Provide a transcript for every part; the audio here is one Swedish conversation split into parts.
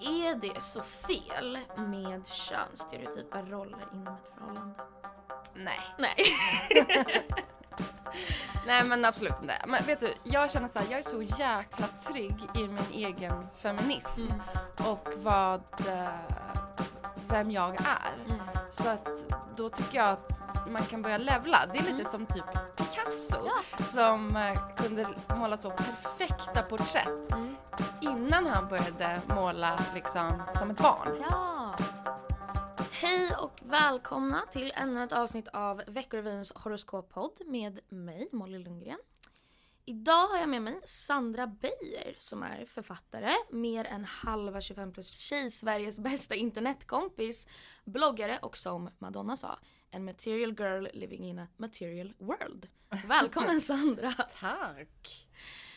Är det så fel med könsstereotypa roller inom ett förhållande? Nej. Nej. Nej men absolut inte. Men vet du, jag känner så här, jag är så jäkla trygg i min egen feminism Mm. och vad, eh, vem jag är. Mm. Så att då tycker jag att man kan börja levla. Det är lite Mm. som typ Picasso Ja. som eh, kunde måla så perfekta porträtt Mm. innan han började måla liksom som ett barn. Ja. Hej och välkomna till ännu ett avsnitt av Veckorevyns horoskoppodd med mig, Molly Lundgren. Idag har jag med mig Sandra Beijer som är författare, mer än halva 25 plus tjej, Sveriges bästa internetkompis, bloggare och som Madonna sa, en material girl living in a material world. Välkommen Sandra! Tack!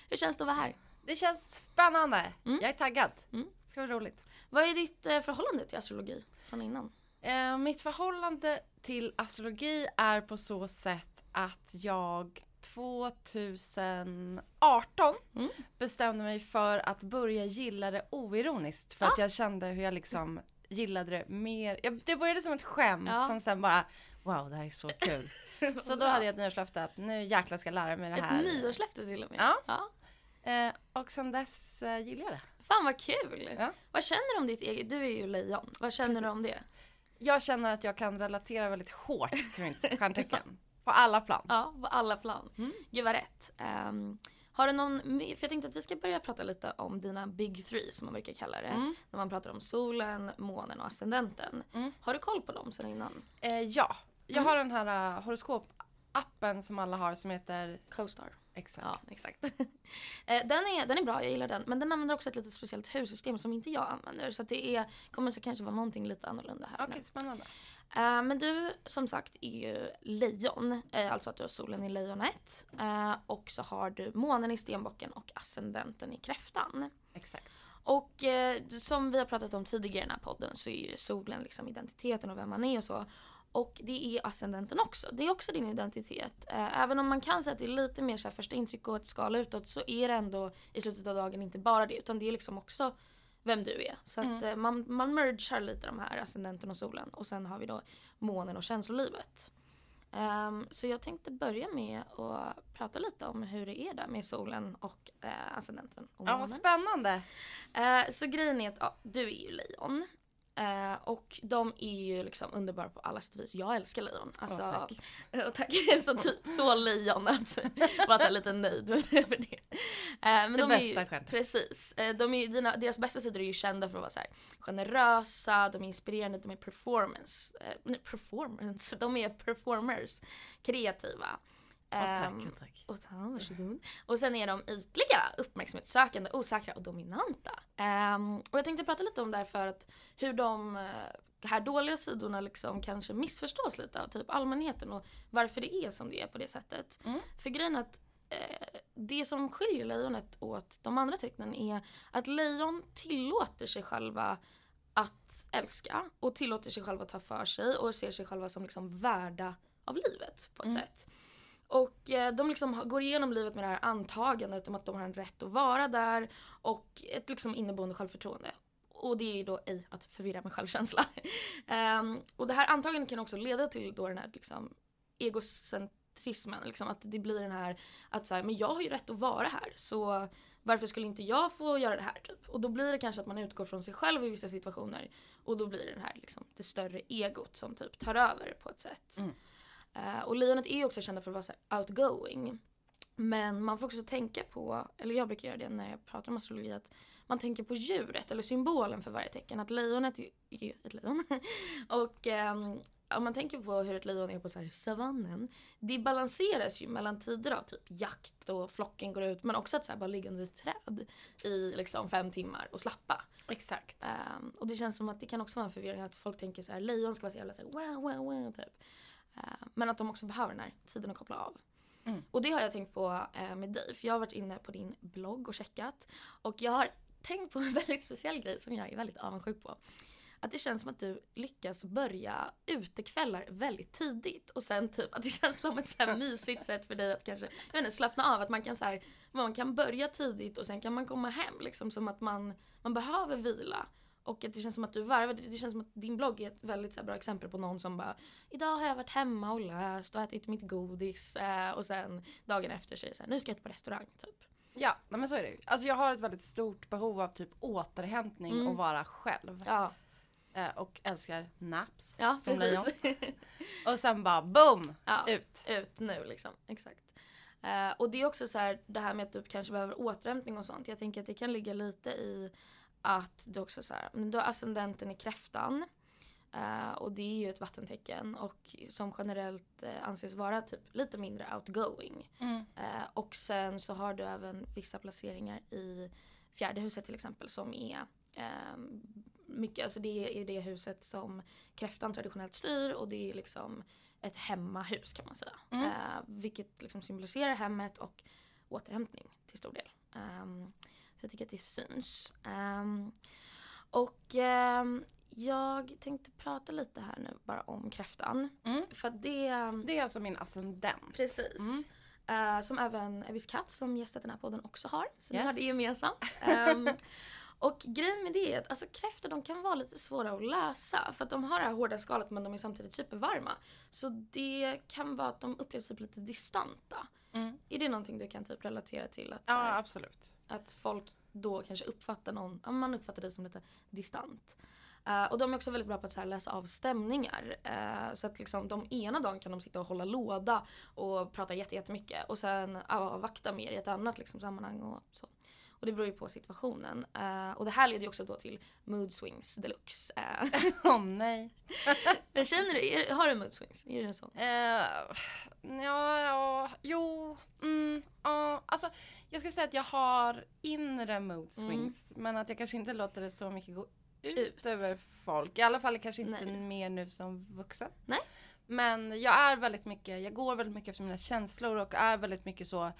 Hur känns det att vara här? Det känns spännande. Mm. Jag är taggad. Mm. Det ska bli roligt. Vad är ditt eh, förhållande till astrologi från innan? Eh, mitt förhållande till astrologi är på så sätt att jag 2018 Mm. bestämde mig för att börja gilla det oironiskt för att jag kände hur jag liksom gillade det mer. Jag, det började som ett skämt Ja. som sen bara wow det här är så kul. så då hade jag ett nyårslöfte att nu jäklar ska jag lära mig det Ett här. nyårslöfte till och med? Ja. ja. Eh, och sen dess eh, gillar jag det. Fan vad kul! Ja. Vad känner du om ditt eget, du är ju lejon, vad känner du Precis. om det? Jag känner att jag kan relatera väldigt hårt till mitt stjärntecken. På alla plan. Ja, på alla plan. Mm. Gud vad rätt. Ehm, har du någon, för jag tänkte att vi ska börja prata lite om dina big three som man brukar kalla det. Mm. När man pratar om solen, månen och ascendenten. Mm. Har du koll på dem sen innan? Eh, ja, jag Mm. har den här uh, horoskopappen som alla har som heter Co-star. Exakt. Ja, exakt. Eh, den, är, den är bra, jag gillar den. Men den använder också ett lite speciellt hussystem som inte jag använder. Så det är, kommer så kanske vara någonting lite annorlunda här Okej, nu. spännande. Eh, men du som sagt är ju lejon, eh, alltså att du har solen i lejonet. Eh, och så har du månen i stenbocken och ascendenten i kräftan. Exakt. Och som vi har pratat om tidigare i den här podden så är ju solen liksom identiteten och vem man är och så. Och det är ascendenten också. Det är också din identitet. Även om man kan säga att det är lite mer så här första intryck och ett skal utåt så är det ändå i slutet av dagen inte bara det utan det är liksom också vem du är. Så att eh, man, man mergar lite de här ascendenten och solen och sen har vi då månen och känslolivet. Ehm, så jag tänkte börja med att prata lite om hur det är där med solen och uh, ascendenten och Ja, vad spännande. Eh, så grejen är att ja, du är ju lejon. Eh, och de är ju liksom underbara på alla sätt och vis. Jag älskar lejon. Alltså, Åh, tack. och tack. så, så lejon att vara så lite nöjd över det. Eh, men Det de bästa ju. Precis. Eh, de är, dina, deras bästa sidor är ju kända för att vara så här generösa, de är inspirerande, de är performance. Eh, nej, performance. De är performers. Kreativa. Tack, Ehm, åh, tack. och ta, varsågod. Och sen är de ytliga, uppmärksamhetssökande, osäkra och dominanta. Ehm, och jag tänkte prata lite om det här för att hur de eh, här dåliga sidorna liksom kanske missförstås lite av typ allmänheten och varför det är som det är på det sättet. Mm. För grejen är att eh, det som skiljer lejonet åt de andra tecknen är att lejon tillåter sig själva att älska och tillåter sig själva att ta för sig och ser sig själva som liksom värda av livet på ett Mm. sätt. Och eh, de liksom går igenom livet med det här antagandet om att de har en rätt att vara där och ett liksom inneboende självförtroende. Och det är ju då ej att förvirra med självkänsla. um, och det här antagandet kan också leda till då den här liksom egocentrismen, liksom att det blir den här att så här, men jag har ju rätt att vara här så varför skulle inte jag få göra det här typ? Och då blir det kanske att man utgår från sig själv i vissa situationer och då blir det den här liksom det större egot som typ tar över på ett sätt. Mm. Eh, och lejonet är ju också kända för att vara så outgoing. Men man får också tänka på, eller jag brukar göra det när jag pratar om astrologi, att man tänker på djuret eller symbolen för varje tecken. Att lejonet är ju ett lejon. och ehm, om man tänker på hur ett lejon är på så savannen. Det balanseras ju mellan tider av typ jakt och flocken går ut men också att så här bara ligga under ett träd i liksom fem timmar och slappa. Exakt. Ehm, och det känns som att det kan också vara en förvirring att folk tänker så här lejon ska vara så jävla så här, wow, wow, wow typ. Ehm, men att de också behöver den här tiden att koppla av. Mm. Och det har jag tänkt på eh, med dig för jag har varit inne på din blogg och checkat och jag har tänkt på en väldigt speciell grej som jag är väldigt avundsjuk på. Att det känns som att du lyckas börja utekvällar väldigt tidigt och sen typ att det känns som ett så här mysigt sätt för dig att kanske jag vet inte, slappna av. Att man kan, så här, man kan börja tidigt och sen kan man komma hem liksom som att man, man behöver vila Och att det känns som att du varvar, det känns som att din blogg är ett väldigt här, bra exempel på någon som bara Idag har jag varit hemma och läst och ätit mitt godis eh, och sen dagen efter så är det så här, nu ska jag ut på restaurang typ. Ja, men så är det ju. Alltså jag har ett väldigt stort behov av typ återhämtning Mm. och vara själv. Ja, Eh, och älskar naps ja som lejon. precis. Och sen bara boom! ja, Ut. ut nu liksom, exakt. Eh, och det är också så här, det här med att du kanske behöver återhämtning och sånt. Jag tänker att det kan ligga lite i att du också så här, men du har ascendenten i kräftan. Eh, och det är ju ett vattentecken och som generellt eh, anses vara typ lite mindre outgoing. Mm. Eh, och sen så har du även vissa placeringar i fjärde huset till exempel som är mycket, alltså det är det huset som kräftan traditionellt styr och det är liksom ett hemmahus kan man säga. Mm. Vilket liksom symboliserar hemmet och återhämtning till stor del. Ehm, så jag tycker att det syns. Ehm, och ehm, jag tänkte prata lite här nu bara om kräftan. Mm. För det Det är alltså min ascendent. Precis. Eh, som även Evis Katt som gästat den här podden också har. Så Yes. ni har det gemensamt. Ehm, och grejen med det är att alltså, kräftor de kan vara lite svåra att lösa. För att de har det här hårda skalet men de är samtidigt supervarma. Så det kan vara att de upplevs typ lite distanta. Mm. Är det någonting du kan typ relatera till? Att, Ja, här, absolut. att folk då kanske uppfattar någon, ja, man uppfattar dig som lite distant. Eh, och de är också väldigt bra på att här, läsa av stämningar. Eh, så att liksom de ena dagen kan de sitta och hålla låda och prata jätte- jättemycket och sen avvakta mer i ett annat liksom, sammanhang och så. Och det beror ju på situationen. Eh, och det här leder ju också då till mood swings deluxe. Eh, Åh nej. men känner du, är, har du mood swings? Är det så? Eh, ja, ja, jo, mm, ja. Alltså jag skulle säga att jag har inre mood swings. Men att jag kanske inte låter det så mycket gå ut, Ut. över folk. I alla fall kanske inte Nej. mer nu som vuxen. Nej. Men jag är väldigt mycket, jag går väldigt mycket efter mina känslor och är väldigt mycket så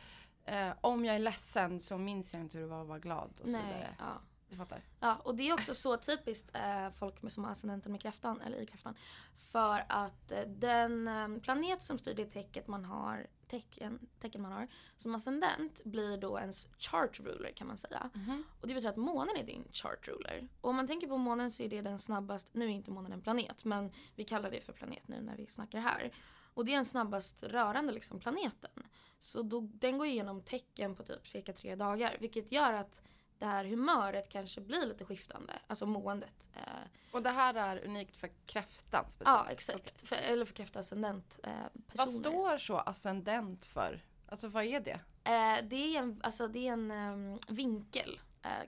eh, om jag är ledsen så minns jag inte hur det var att vara glad och så vidare. Ja. Du fattar? Ja, och det är också så typiskt eh, folk med som har ascendenten med kräftan, eller i kräftan. För att eh, den eh, planet som styr det tecket man har, tecken, tecken man har som ascendent blir då ens chart ruler kan man säga. Och det betyder att månen är din chart ruler. Och om man tänker på månen så är det den snabbast, nu är inte månen en planet men vi kallar det för planet nu när vi snackar här. Och det är den snabbast rörande liksom planeten. Så då, den går igenom tecken på typ cirka tre dagar vilket gör att det här humöret kanske blir lite skiftande, alltså måendet. Eh, Och det här är unikt för kräftan specifikt? ja, exakt. För, eller för kräftaascendent eh, personer. Vad står så ascendent för? Alltså vad är det? Eh, det är en, alltså, det är en ehm, vinkel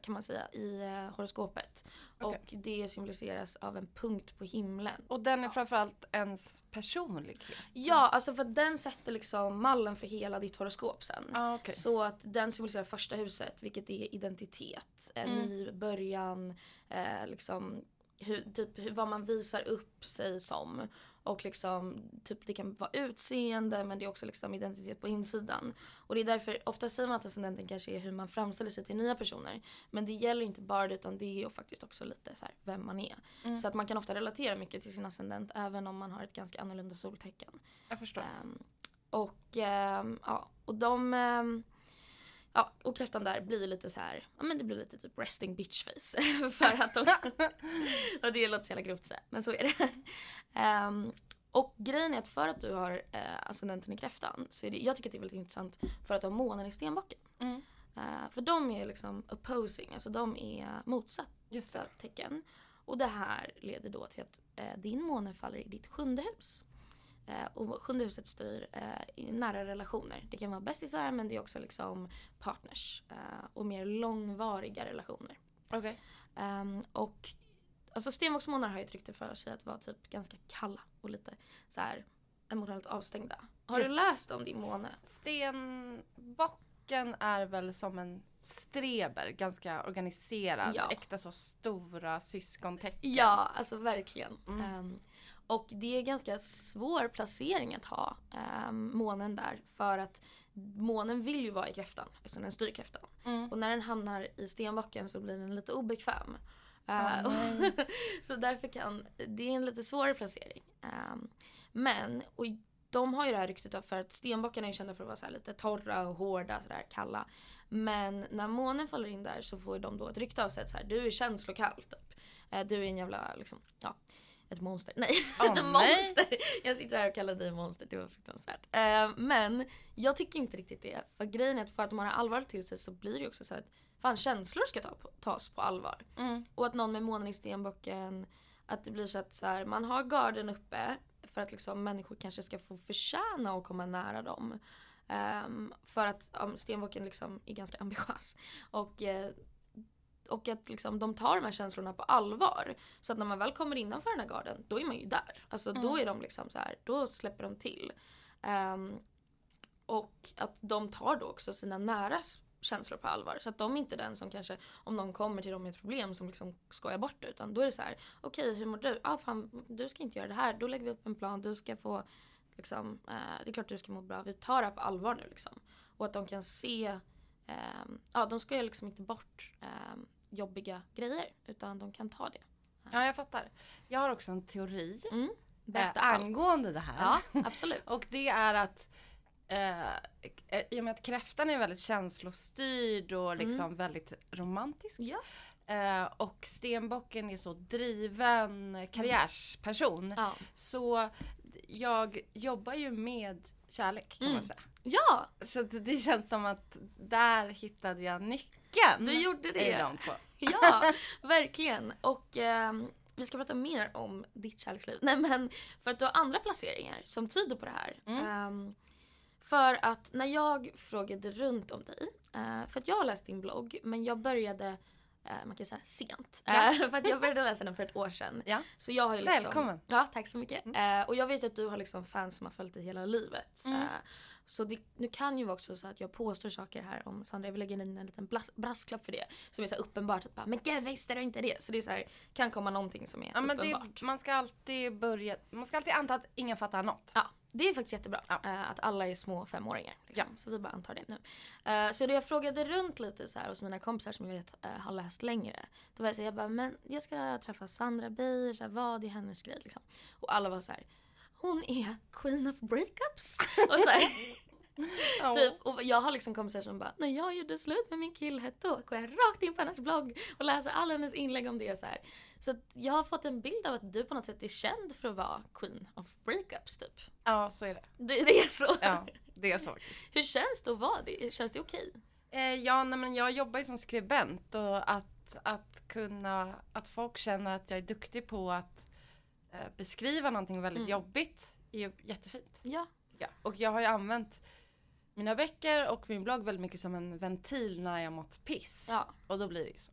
kan man säga i eh, horoskopet. Okej. Och det symboliseras av en punkt på himlen. Och den är framförallt ens personlighet? Ja, alltså för den sätter liksom mallen för hela ditt horoskop sen. Ah, okej. Så att den symboliserar första huset, vilket är identitet, en Mm. ny början, eh, liksom hur, typ vad man visar upp sig som. Och liksom, typ det kan vara utseende men det är också liksom identitet på insidan. Och det är därför, ofta säger man att ascendenten kanske är hur man framställer sig till nya personer. Men det gäller inte bara det utan det är ju faktiskt också lite så här vem man är. Mm. Så att man kan ofta relatera mycket till sin ascendent även om man har ett ganska annorlunda soltecken. Jag förstår. Ehm, och ehm, ja, och de... ehm, ja, och kräftan där blir lite så här, ja men det blir lite typ resting bitch face. för att de, och det låter så jävla grovt att säga, men så är det. Ehm, och grejen är att för att du har eh, ascendenten i kräftan så är det, jag tycker att det är väldigt intressant för att du har månen i stenbocken. Mm. Eh, för de är liksom opposing, alltså de är motsatt Just det. tecken. Och det här leder då till att eh, din måne faller i ditt sjunde hus. Eh, och sjunde huset styr eh, nära relationer. Det kan vara bästisar men det är också liksom partners. Eh, och mer långvariga relationer. Okej. Ehm, och alltså stenbocksmånar har ju ett rykte för sig att vara typ ganska kalla och lite så här emotionellt avstängda. Har Just du läst om din måne? Stenbocken är väl som en streber, ganska organiserad, Ja. äkta så stora syskontecken. Ja, alltså verkligen. Mm. Ehm, och det är ganska svår placering att ha um, månen där för att månen vill ju vara i kräftan eftersom den styr kräftan. Mm. Och när den hamnar i stenbocken så blir den lite obekväm. Eh, nej. så därför kan, det är en lite svårare placering. Ehm, men, och de har ju det här ryktet för att stenbockarna är kända för att vara så lite torra och hårda, så där kalla. Men när månen faller in där så får de då ett rykte av sig att så här, du är känslokall typ. Eh, du är en jävla liksom, ja, ett monster. Nej, Åh, ett nej. monster! Jag sitter här och kallar dig monster, det var fruktansvärt. Eh, men jag tycker inte riktigt det. För grejen är att för att de har allvar till sig så blir det också så att fan känslor ska ta på, tas på allvar. Mm. Och att någon med månen i stenbocken, att det blir så att så här, man har garden uppe för att liksom människor kanske ska få förtjäna att komma nära dem. Ehm, för att um, stenbocken liksom är ganska ambitiös. Och, eh, och att liksom, de tar de här känslorna på allvar. Så att när man väl kommer innanför den här garden, då är man ju där. Alltså då Mm. är de liksom så här, då släpper de till. Ehm, och att de tar då också sina näras känslor på allvar. Så att de är inte den som kanske, om någon kommer till dem med ett problem som liksom skojar bort det. Utan då är det så här, okej hur mår du? Ah, fan, du ska inte göra det här. Då lägger vi upp en plan, du ska få, liksom, eh, det är klart du ska må bra. Vi tar det här på allvar nu liksom. Och att de kan se, ehm, ja de ska ju liksom inte bort ehm, jobbiga grejer. Utan de kan ta det. Ja, jag fattar. Jag har också en teori Mm. eh, Berätta allt. angående det här. Ja, absolut. Och det är att eh, i och med att kräftan är väldigt känslostyrd och liksom väldigt romantisk. ja. Eh, och stenbocken är så driven karriärsperson. Ja. Så jag jobbar ju med kärlek kan Mm. man säga. Ja, Så det, känns som att där hittade jag nyckeln. du gjorde det. Ja, verkligen. Och ehm, vi ska prata mer om ditt kärleksliv. Nej men för att du har andra placeringar som tyder på det här. Mm. Ehm, för att när jag frågade runt om dig, eh, för att jag har läst din blogg men jag började eh, man kan säga sent. Ja. Eh, för att jag började läsa den för ett år sedan. Ja. Så jag har liksom, Välkommen. Ja, tack så mycket. Eh, och jag vet att du har liksom fans som har följt dig hela livet. Mm. Så det, nu kan ju vara också så att jag påstår saker här om Sandra. Jag vill lägga in en liten blas- brasklapp för det. Som är så uppenbart att bara, men gud visste du inte det? Så det är så här, kan komma någonting som är Ja, uppenbart. det, man ska alltid börja, man ska alltid anta att ingen fattar något. Ja, det är faktiskt jättebra. Ja. eh, att alla är små femåringar. Liksom. Så vi bara antar det nu. Eh, så då jag frågade runt lite så här hos mina kompisar som jag vet eh, har läst längre. Då var jag så här, jag bara, men jag ska träffa Sandra Beijer, vad är hennes grej liksom? Och alla var så här, hon är queen of breakups. och så här, Ja. Typ, och jag har liksom kompisar som bara, när jag gjorde slut med min kille då går jag rakt in på hennes blogg och läser alla hennes inlägg om det. Så, här. så jag har fått en bild av att du på något sätt är känd för att vara queen of breakups typ. ja, så är det. Det, det är så. Ja, det är så. Hur känns det att vara det? Känns det okej? Eh, ja, nej, men jag jobbar ju som skribent och att, att kunna, att folk känner att jag är duktig på att beskriva någonting väldigt Mm. jobbigt är ju jättefint. Ja. Ja. Och jag har ju använt mina böcker och min blogg väldigt mycket som en ventil när jag mått piss. ja. Och då blir det ju så.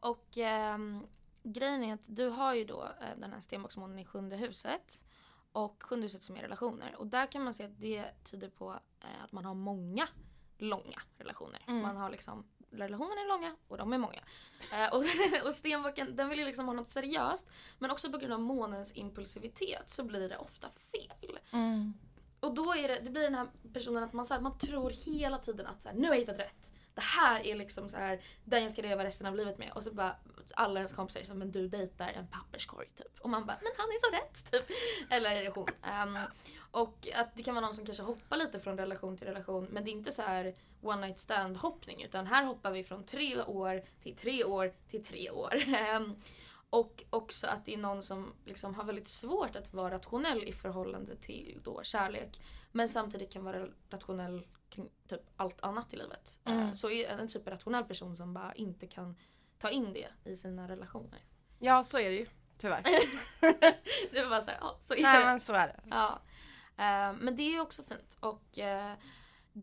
Och ehm, grejen är att du har ju då eh, den här stenbocksmånen i sjunde huset. Och sjunde huset som är relationer. Och där kan man se att det tyder på eh, att man har många långa relationer. Mm. Man har liksom relationerna är långa och de är många. Eh, och, och stenbocken den vill ju liksom ha något seriöst. Men också på grund av månens impulsivitet så blir det ofta fel. Och då är det, det blir den här personen att man, så här, man tror hela tiden att så här, nu har jag hittat rätt. Det här är liksom så här, den jag ska leva resten av livet med. Och så bara alla ens kompisar säger men du dejtar en papperskorg typ. Och man bara, men han är så rätt typ. Eller hon? Ehm, och att det kan vara någon som kanske hoppar lite från relation till relation. Men det är inte så här one night stand hoppning. Utan här hoppar vi från tre år till tre år till tre år. Ehm, och också att det är någon som liksom har väldigt svårt att vara rationell i förhållande till då kärlek. Men samtidigt kan vara rationell kring typ allt annat i livet. Mm. Eh, Så är en superrationell person som bara inte kan ta in det i sina relationer. Ja, så är det ju. Tyvärr. det var bara såhär, ja så är Nej det. men så är det. Ja. Eh, men det är ju också fint. Och eh,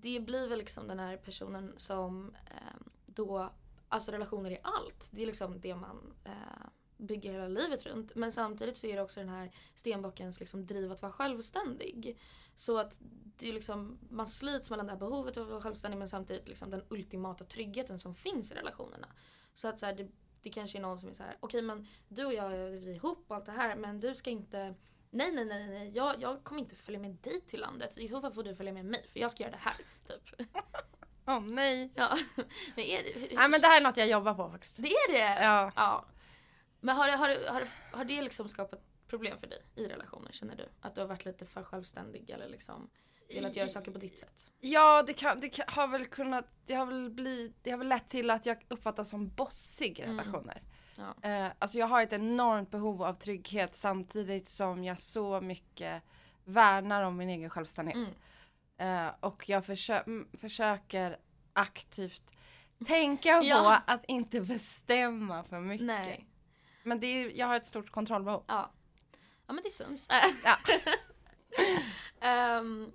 det blir väl liksom den här personen som eh, då, alltså relationer är allt. Det är liksom det man eh, bygger hela livet runt. Men samtidigt så är det också den här stenbockens liksom driv att vara självständig. Så att det är liksom, man slits mellan det här behovet av att vara självständig men samtidigt liksom den ultimata tryggheten som finns i relationerna. Så att så här, det, det kanske är någon som är så här: okej men du och jag vi är ihop och allt det här men du ska inte Nej nej nej, nej. Jag, jag kommer inte följa med dig till landet. I så fall får du följa med mig för jag ska göra det här. Typ. Åh nej. Ja. Men är det, Nej men det här är något jag jobbar på faktiskt. det är det? Ja. Ja. Men har det, har, det, har, det, har det liksom skapat problem för dig i relationer känner du? Att du har varit lite för självständig eller liksom velat göra saker på ditt sätt? Ja det, kan, det kan, har väl kunnat, det har väl blivit, det har väl lett till att jag uppfattas som bossig i Mm. Ja. Eh, alltså jag har ett enormt behov av trygghet samtidigt som jag så mycket värnar om min egen självständighet. Mm. Eh, och jag försö- försöker aktivt tänka på Ja. att inte bestämma för mycket. Nej. Men det är, jag har ett stort kontrollbehov. Ja. Ja men det syns. Ja. Ehm,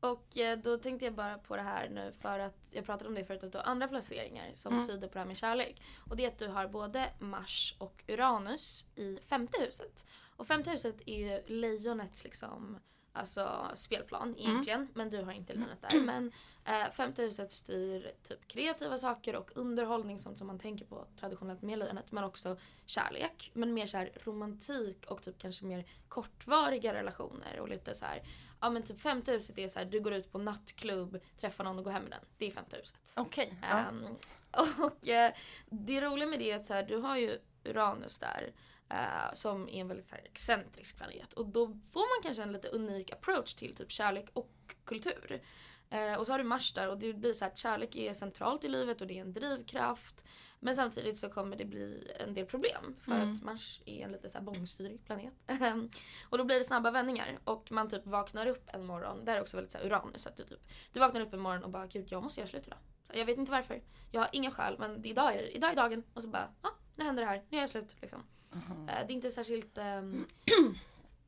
och eh, då tänkte jag bara på det här nu för att jag pratade om det förut att du har andra placeringar som Mm. tyder på det här med kärlek. Och det är att du har både Mars och Uranus i femte huset. Och femte huset är ju lejonets liksom Alltså spelplan egentligen, men du har inte lejonet där. Men eh, femte huset styr typ kreativa saker och underhållning, sånt som man tänker på traditionellt med lejonet. Men också kärlek, men mer så här romantik och typ kanske mer kortvariga relationer och lite så här. Ja men typ femte huset är så här, du går ut på nattklubb, träffar någon och går hem med den. Det är femte huset. Okej. ja. Ehm, och eh, det roliga med det är att så här, du har ju Uranus där. Eh, som är en väldigt här, excentrisk planet. Och då får man kanske en lite unik approach till typ kärlek och kultur. Eh, och så har du Mars där och det blir så här att kärlek är centralt i livet och det är en drivkraft. Men samtidigt så kommer det bli en del problem för Mm. att Mars är en lite så här bångstyrig planet. och då blir det snabba vändningar och man typ vaknar upp en morgon, det här är också väldigt så här Uranus, att du typ du vaknar upp en morgon och bara gud jag måste göra slut idag. Så Jag vet inte varför. Jag har ingen skäl men idag är, idag är dagen. Och så bara, ja nu händer det här. Nu är jag slut. Liksom. Eh, Det är inte särskilt ehm,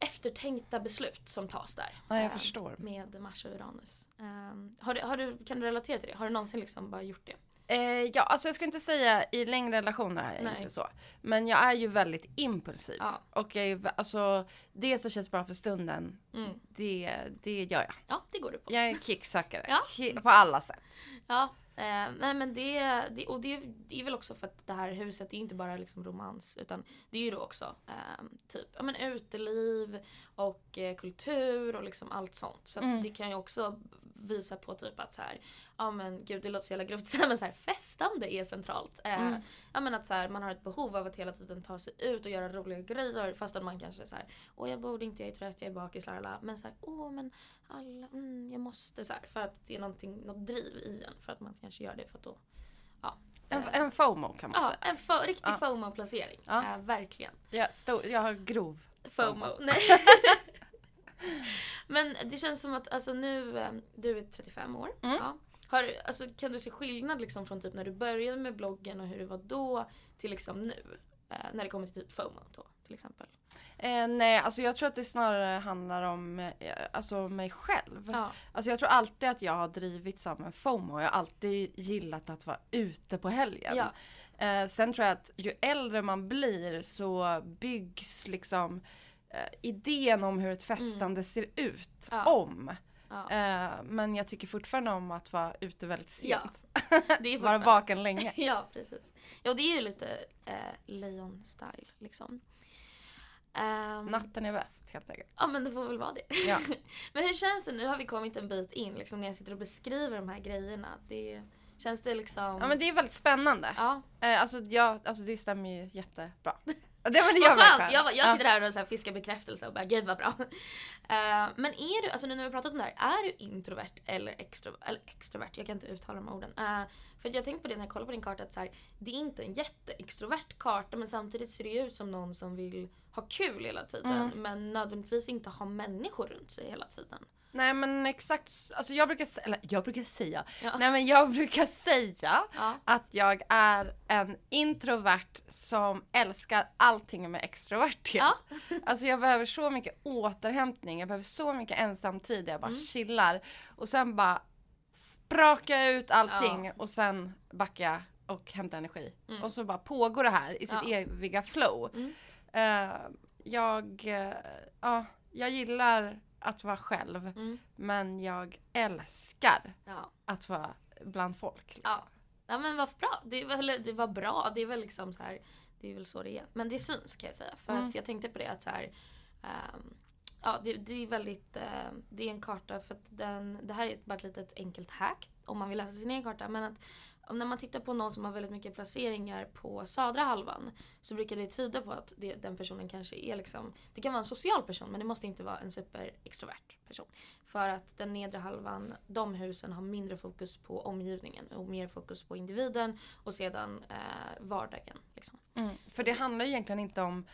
eftertänkta beslut som tas där. Nej, jag eh, förstår. Med Mars och Uranus. Ehm, har du, har du, kan du relatera till det? Har du någonsin liksom bara gjort det? Eh, ja, alltså jag skulle inte säga i längre relationer är jag Nej. inte så. Men jag är ju väldigt impulsiv. Ja. Och jag är alltså det som känns bra för stunden, Mm. det, det gör jag. Ja, det går du på. Jag är kicksökare. Ja. På alla sätt. Ja, eh, nej men det, det och det, det är väl också för att det här huset det är inte bara liksom romans utan det är ju då också eh, typ ja, men uteliv och eh, kultur och liksom allt sånt. Så Mm. det kan ju också visa på typ att så här, ja men gud det låter så jävla grovt men så här festande är centralt. Eh, Mm. Ja men att så här, man har ett behov av att hela tiden ta sig ut och göra roliga grejer fast att man kanske så här, åh jag borde inte, jag är trött, jag är bakis, lalala. Men så här, åh men alla, mm, jag måste så här, för att det är någonting, något driv i en för att man kanske gör det för att då ja. En, eh, en FOMO kan man Ja, säga. en fo- riktig Ja. FOMO-placering. Ja. Eh, verkligen. Jag, stod, jag har grov. FOMO. Nej. Men det känns som att alltså nu, eh, du är 35 år. Mm. Ja. Har, alltså, kan du se skillnad liksom från typ när du började med bloggen och hur det var då till liksom nu? Eh, när det kommer till typ FOMO då till exempel. Eh, nej, alltså jag tror att det snarare handlar om eh, alltså mig själv. Ja. Alltså jag tror alltid att jag har drivits av en FOMO. Jag har alltid gillat att vara ute på helgen. Ja. Eh, sen tror jag att ju äldre man blir så byggs liksom idén om hur ett festande ser ut Ja. om. Ja. Eh, men jag tycker fortfarande om att vara ute väldigt sent. Ja. Det är Vara vaken länge. Ja, precis. Ja, det är ju lite eh, lejon-style liksom. Ehm, Natten är bäst helt enkelt. Ja men det får väl vara det. Ja. men hur känns det nu? har vi kommit en bit in liksom när jag sitter och beskriver de här grejerna. Det, känns det liksom... ja men det är väldigt spännande. Ja. Eh, alltså, ja, alltså det stämmer ju jättebra. Det, men det mig skönt! Jag, jag Ja. sitter här och så här fiskar bekräftelse och bara gud vad bra. Eh, men är du, alltså nu när vi pratat om det här, är du introvert eller extrovert? Eller extrovert, jag kan inte uttala de orden. Eh, för jag tänkte på det när jag kollade på din karta att så här, det är inte en jätteextrovert karta men samtidigt ser det ut som någon som vill ha kul hela tiden Mm. men nödvändigtvis inte ha människor runt sig hela tiden. Nej men exakt, alltså jag brukar, eller jag brukar säga, Ja. nej men jag brukar säga Ja. att jag är en introvert som älskar allting med extroverthet. Ja. Alltså jag behöver så mycket återhämtning, jag behöver så mycket ensamtid jag bara Mm. chillar och sen bara spraka ut allting och sen backar jag och hämtar energi. Mm. Och så bara pågår det här i sitt Ja. eviga flow. Mm. Eh, jag, eh, ja, jag gillar att vara själv Mm. men jag älskar Ja. att vara bland folk. Liksom. Ja. ja men vad bra. Det var, det var bra. Det är väl liksom så här. Det är väl så det är. Men det syns kan jag säga. För Mm. att jag tänkte på det att så här. ehm, ja det, det är väldigt. ehm, det är en karta för att den. Det här är bara ett litet enkelt hack om man vill läsa sin egen karta. Men att när man tittar på någon som har väldigt mycket placeringar på södra halvan så brukar det tyda på att det, den personen kanske är liksom, det kan vara en social person men det måste inte vara en superextrovert person. För att den nedre halvan, de husen har mindre fokus på omgivningen och mer fokus på individen och sedan eh, vardagen. Liksom. Mm. För det handlar ju egentligen inte om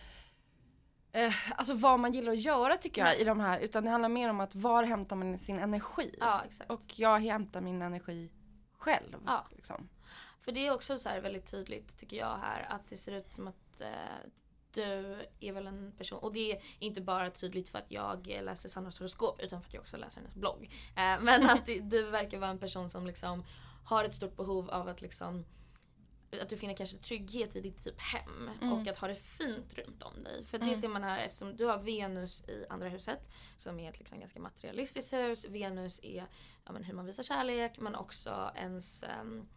eh, alltså vad man gillar att göra tycker jag i de här utan det handlar mer om att var hämtar man sin energi. Ja exakt. Och jag hämtar min energi själv. Ja. Liksom. För det är också så här väldigt tydligt tycker jag här att det ser ut som att eh, du är väl en person, och det är inte bara tydligt för att jag läser Sandras horoskop utan för att jag också läser hennes blogg. Eh, men att du, du verkar vara en person som liksom har ett stort behov av att liksom att du finner kanske trygghet i ditt typ hem Mm. och att ha det fint runt om dig. För det Mm. ser man här eftersom du har Venus i andra huset som är ett liksom ganska materialistiskt hus. Venus är ja, men hur man visar kärlek men också ens ehm,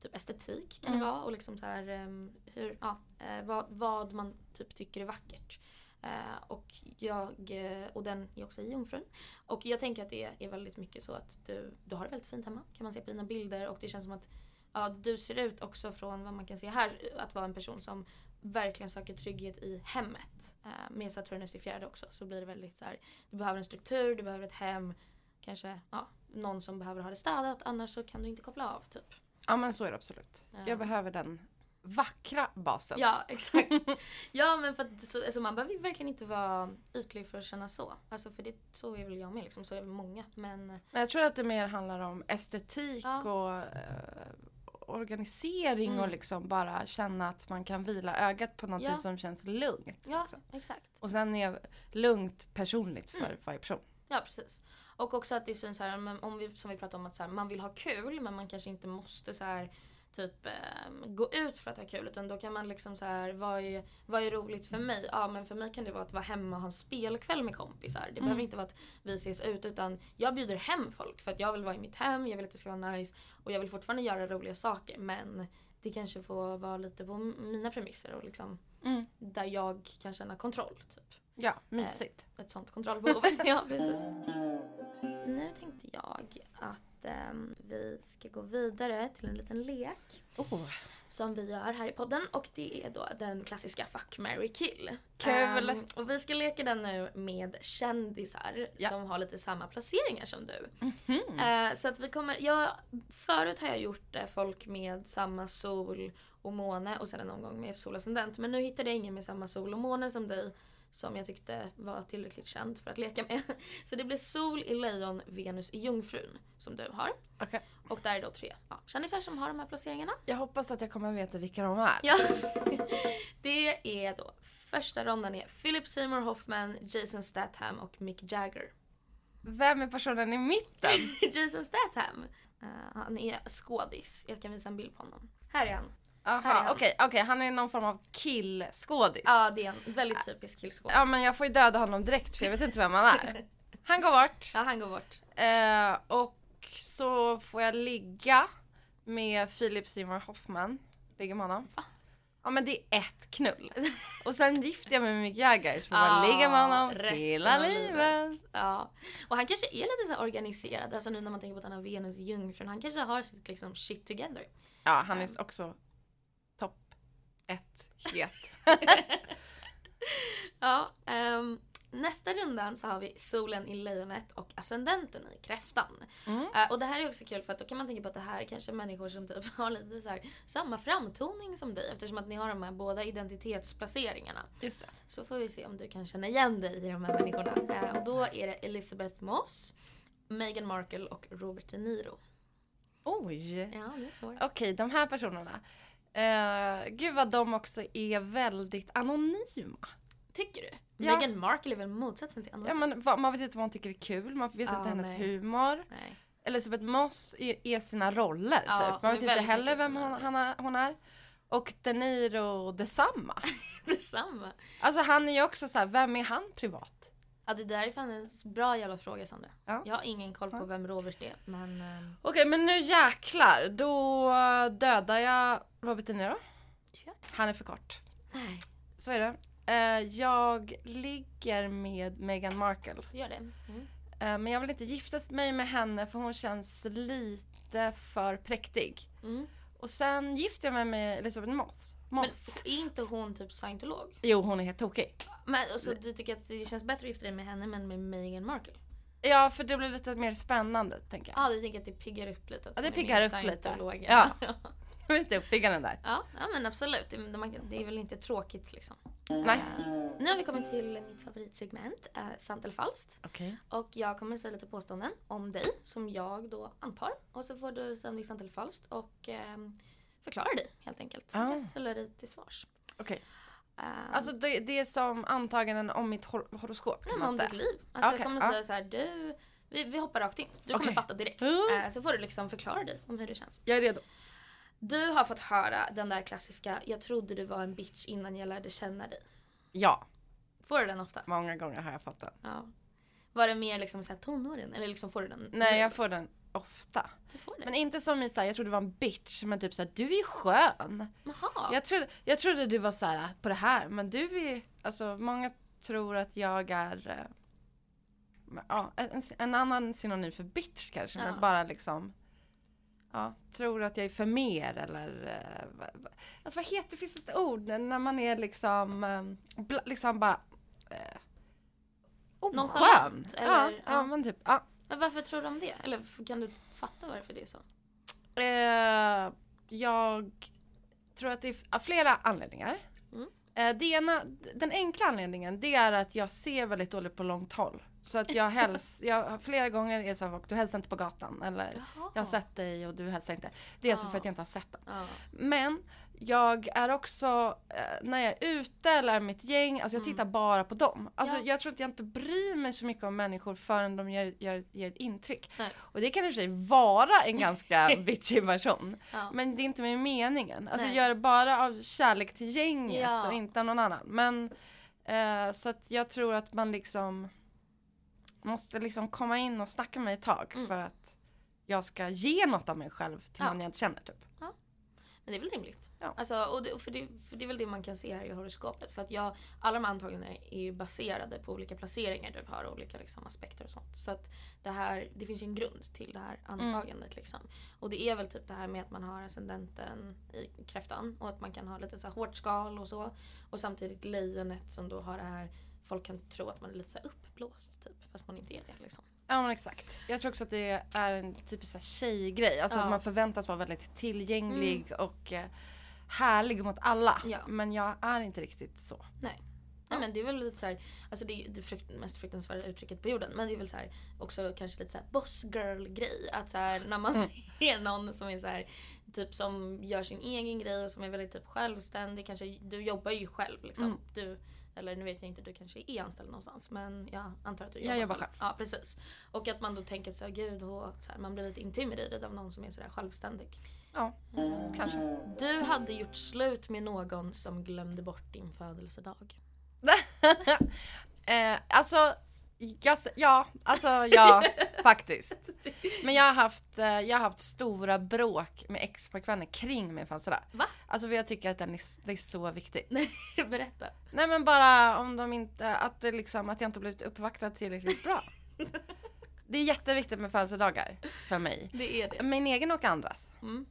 typ estetik kan Mm. det vara och liksom så här, ehm, hur, ja, eh, vad, vad man typ tycker är vackert. Eh, och jag, eh, och den är också i Jungfrun. Och jag tänker att det är väldigt mycket så att du, du har det väldigt fint hemma kan man se på dina bilder och det känns som att ja, du ser ut också från vad man kan se här att vara en person som verkligen söker trygghet i hemmet. Eh, med Saturnus i fjärde också så blir det väldigt så här, du behöver en struktur, du behöver ett hem, kanske ja, någon som behöver ha det städat annars så kan du inte koppla av typ. Ja men så är det absolut. Ja. Jag behöver den vackra basen. Ja, exakt. ja, men för att så, alltså, man behöver ju verkligen inte vara ytlig för att känna så. Alltså för det, så är väl jag med liksom, så är väl många. Men jag tror att det mer handlar om estetik Ja. och eh, organisering Mm. och liksom bara känna att man kan vila ögat på något Ja. som känns lugnt. ja, liksom. exakt. Och sen är lugnt personligt för Mm. varje person. Ja, precis. Och också att det syns så här, om vi, som vi pratade om att så här, man vill ha kul men man kanske inte måste så här typ ehm, gå ut för att ha kul utan då kan man liksom så här vad är, vad är roligt för mig? Ja men för mig kan det vara att vara hemma och ha en spelkväll med kompisar. Det behöver inte vara att vi ses ut utan jag bjuder hem folk för att jag vill vara i mitt hem, jag vill att det ska vara nice och jag vill fortfarande göra roliga saker men det kanske får vara lite på mina premisser och liksom Mm. där jag kan känna kontroll typ Ja, mysigt. ett sånt kontrollbehov. ja, precis. Nu tänkte jag att ehm, vi ska gå vidare till en liten lek Oh. som vi gör här i podden och det är då den klassiska Fuck, marry, kill. Kul. Ehm, och vi ska leka den nu med kändisar Ja. som har lite samma placeringar som du. Mhm. Eh, så att vi kommer, jag, förut har jag gjort eh, folk med samma sol och måne och sen en omgång med solascendent. Men nu hittade jag ingen med samma sol och måne som dig som jag tyckte var tillräckligt känd för att leka med. Så det blir sol i lejon, Venus i jungfrun som du har. Okej. Och där är då tre ja, kändisar som har de här placeringarna. Jag hoppas att jag kommer veta vilka de är. Ja. Det är då första ronden är Philip Seymour Hoffman, Jason Statham och Mick Jagger. Vem är personen i mitten? Jason Statham. Eh, han är skådis. Jag kan visa en bild på honom. Här är han. Aha, han. okej, okej, han är någon form av killskådis. Ja, det är en väldigt typisk killskådis. Ja men jag får ju döda honom direkt för jag vet inte vem han är. Han går bort. Ja, han går bort. Eh, och så får jag ligga med Philip Seymour Hoffman. Ligger med honom. Ja men det är ett knull. Och sen gifter jag mig med Mick Jagger så får bara Ja, ligga med honom hela av livet. Ja. Och han kanske är lite så organiserad, alltså nu när man tänker på att han har Venus jungfrun. Han kanske har sitt liksom shit together. Ja han är också topp ett het. Ja, ehm, nästa rundan så har vi solen i lejonet och ascendenten i kräftan. Mm. Eh, och det här är också kul för att då kan man tänka på att det här är kanske människor som typ har lite så här, samma framtoning som dig eftersom att ni har de här båda identitetsplaceringarna. Just det. Så får vi se om du kan känna igen dig i de här människorna. Eh, och då är det Elizabeth Moss, Meghan Markle och Robert De Niro. Oj. Ja, det är svårt. Okej, de här personerna. Uh, gud vad de också är väldigt anonyma. Tycker du? Ja. Meghan Markle är väl motsatsen till andra? Ja, men, va, man vet inte vad hon tycker är kul, man vet Ja, inte hennes nej. humor. Nej. Elisabeth Moss är, är sina roller Ja, typ. Man vet inte heller vem hon, han är, hon är. Och De Niro detsamma. Detsamma. Alltså han är ju också så här, vem är han privat? Ja, det där är fan en bra jävla fråga Sandra. Ja. Jag har ingen koll på Ja. vem Robert är, men... ehm, Okej men nu jäklar, då dödar jag Robert De Niro. Gör Han är för kort. Nej. Så är det. Eh, jag ligger med Meghan Markle. Gör det? Mm. Eh, men jag vill inte gifta mig med henne för hon känns lite för präktig. Mm. Och sen gifte jag mig med Elisabeth Moss. Men Moss. är inte hon typ scientolog? Jo, hon är helt tokig. Men alltså, du tycker att det känns bättre att gifta dig med henne men med Meghan Markle? Ja, för det blir lite mer spännande, tänker jag. Ja, du tänker att det piggar upp lite? att Ja, det piggar upp lite. Ja. Lite uppiggande där. ja. Ja, men absolut. Det, det är väl inte tråkigt liksom. Nej. Eh, nu har vi kommit till mitt favoritsegment, uh, sant eller falskt. Okej. Och jag kommer säga lite påståenden om dig som jag då antar. Och så får du säga om det är sant eller falskt och ehm, förklara dig helt enkelt. Ah. Jag ställer dig till svars. Okej. Ehm, Alltså det, det är som antaganden om mitt hor- horoskop nej, men man om ditt liv. Alltså Okej, jag kommer ja. säga så här, du, vi, vi hoppar rakt in. Du kommer Okej. fatta direkt. Eh, så får du liksom förklara dig om hur det känns. Jag är redo. Du har fått höra den där klassiska, jag trodde du var en bitch innan jag lärde känna dig. Ja, Får du den ofta? många gånger har jag fått den. Ja. Var det mer liksom så här tonåren? Eller liksom får du den Nej, jag får den ofta. Men inte som i såhär, jag trodde du var en bitch, men typ såhär, du är skön. Jaha. Jag trodde, jag trodde du var såhär på det här, men du är alltså många tror att jag är eh, ja, en, en annan synonym för bitch kanske, Ja. men bara liksom Ja, tror att jag är för mer eller eh, alltså vad heter, finns det ett ord när man är liksom, eh, liksom bara eh, oskön? Nonchalant, eller? Ja, ja, Ja. men typ, ja. Men varför tror de det? Eller kan du fatta varför det är så? Eh, jag tror att det är flera anledningar. Mm. Eh, det ena, den enkla anledningen det är att jag ser väldigt dåligt på långt håll. Så att jag häls, jag flera gånger är så här, du hälsar inte på gatan eller Jaha. jag har sett dig och du hälsar inte. Det är alltså för att jag inte har sett dem. Ja. Men jag är också, eh, när jag är ute eller är mitt gäng, alltså jag Mm. tittar bara på dem. Alltså Ja. jag tror att jag inte bryr mig så mycket om människor förrän de gör, gör, ger ett intryck. Nej. Och det kan i och för sig vara en ganska bitchig version. Ja. Men det är inte med meningen. Alltså Nej. jag gör det bara av kärlek till gänget Ja. och inte av någon annan. Men eh, så att jag tror att man liksom måste liksom komma in och snacka med mig ett tag Mm. för att jag ska ge något av mig själv till någon jag inte känner typ. Men det är väl rimligt? Ja. Alltså, och det, för, det, för det är väl det man kan se här i horoskopet. För att jag, alla de antagandena är ju baserade på olika placeringar du har, olika liksom, aspekter och sånt. Så att det här, det finns ju en grund till det här antagandet liksom. Och det är väl typ det här med att man har ascendenten i kräftan och att man kan ha lite så här hårt skal och så. Och samtidigt lejonet som då har det här, folk kan tro att man är lite så här uppblåst typ, fast man inte är det liksom. Ja men exakt. Jag tror också att det är en typisk tjejgrej. Alltså Ja. Mm. att man förväntas vara väldigt tillgänglig och eh, härlig mot alla. Ja. Men jag är inte riktigt så. Nej. Ja. Nej men det är väl lite så här, alltså det är det frukt, mest fruktansvärda uttrycket på jorden. Men det är väl så här, också kanske lite så här boss girl grej. Att så här, när man Mm. ser någon som är så här, typ som gör sin egen grej och som är väldigt typ självständig. Kanske, du jobbar ju själv liksom. Mm. Du, eller nu vet jag inte, du kanske är anställd någonstans. Men jag antar att du Jag jobbar, jobbar själv. Ja precis. Och att man då tänker så här, gud, och, så här, man blir lite intimidated av någon som är så där självständig. Ja, kanske. Du hade gjort slut med någon som glömde bort din födelsedag. eh, alltså, jag, ja, alltså ja, faktiskt. Men jag har, haft, eh, jag har haft stora bråk med ex-pojkvänner kring min födelsedag. Va? Alltså för jag tycker att den är, det är så viktigt. Nej, berätta. Nej men bara om de inte, att det liksom, att jag inte blivit uppvaktad tillräckligt bra. Det är jätteviktigt med födelsedagar för mig. Det är det. Min egen och andras. Mm.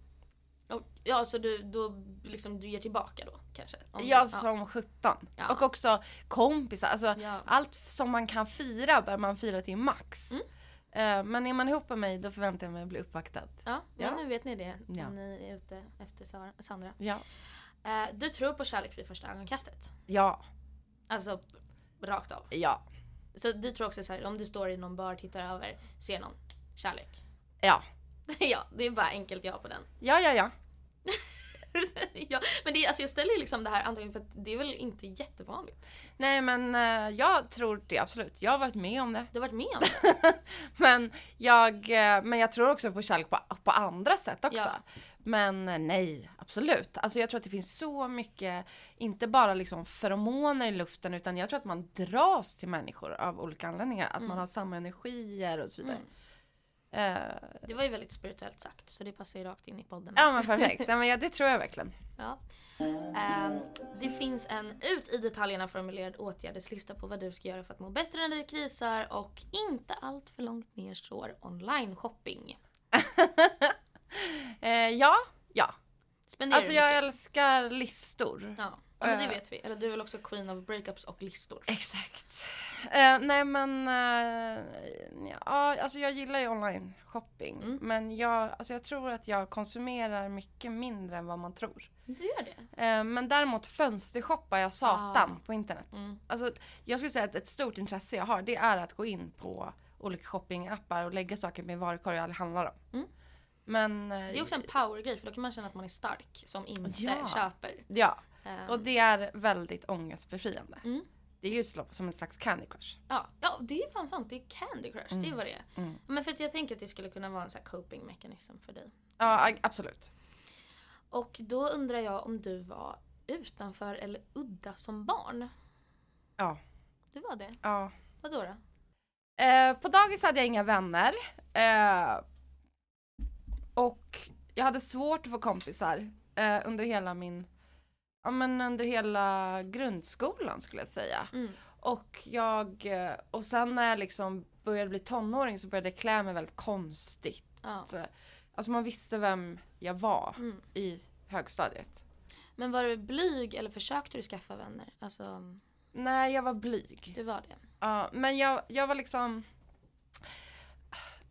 Och, ja, så du, då, liksom, du ger tillbaka då kanske? Om Jag du, som 17. Ja. Och också kompisar. Alltså, Ja. Allt som man kan fira bör man fira till max. Mm. Eh, men är man ihop med mig då förväntar jag mig att bli uppvaktad. Ja, ja, Ja. nu vet ni det. Ja. Ni är ute efter Sandra. Ja. Eh, du tror på kärlek vid första ögonkastet? Ja. Alltså rakt av. Ja. Så du tror också så här, om du står i någon bar, tittar över, ser någon, kärlek? Ja. ja, det är bara enkelt ja på den. Ja, ja, ja. ja, men det, alltså jag ställer ju liksom det här antagligen för att det är väl inte jättevanligt. Nej men eh, jag tror det absolut. Jag har varit med om det. Du har varit med om det? Men jag, eh, men jag tror också på kärlek på, på andra sätt också. Ja. Men eh, nej, absolut. Alltså jag tror att det finns så mycket, inte bara liksom feromoner i luften utan jag tror att man dras till människor av olika anledningar. Att man har samma energier och så vidare. Mm. Eh, Det var ju väldigt spirituellt sagt så det passar ju rakt in i podden. ja men perfekt, ja, men ja, det tror jag verkligen. Ja. Ehm, det finns en ut i detaljerna formulerad åtgärdeslista på vad du ska göra för att må bättre när det krisar och inte allt för långt ner står online shopping. Eh, ja, ja. Spenderar Alltså jag mycket? älskar listor. Ja. Ja, men det Eh. vet vi. Eller du är väl också queen of breakups och listor? Exakt. Eh, nej men, eh, ja, alltså jag gillar ju online shopping. Mm. Men jag, alltså jag tror att jag konsumerar mycket mindre än vad man tror. Du gör det? Eh, men däremot fönstershoppar jag satan Ah. på internet. Mm. Alltså, jag skulle säga att ett stort intresse jag har det är att gå in på olika shoppingappar och lägga saker med varukorg jag aldrig handlar om. Mm. Men... eh, Det är också en powergrej för då kan man känna att man är stark som inte Ja. köper. Ja, Eh, och det är väldigt ångestbefriande. Mm. Det är ju som en slags Candy Crush. Ja, ja, det är fan sant. Det är Candy Crush. Det är Mm. vad det är. Mm. Men för att jag tänker att det skulle kunna vara en sån här coping mechanism för dig. Ja, absolut. Och då undrar jag om du var utanför eller udda som barn? Ja. Du var det? Ja. Vadå då? Eh, på dagis hade jag inga vänner. Eh, och jag hade svårt att få kompisar eh, under hela min, ja men under hela grundskolan skulle jag säga. Mm. Och jag, eh, och sen när jag liksom började bli tonåring så började jag klä mig väldigt konstigt. Ja. Alltså man visste vem jag var Mm. i högstadiet. Men var du blyg eller försökte du skaffa vänner? Alltså, Nej, jag var blyg. du var det. Ja, men jag, jag var liksom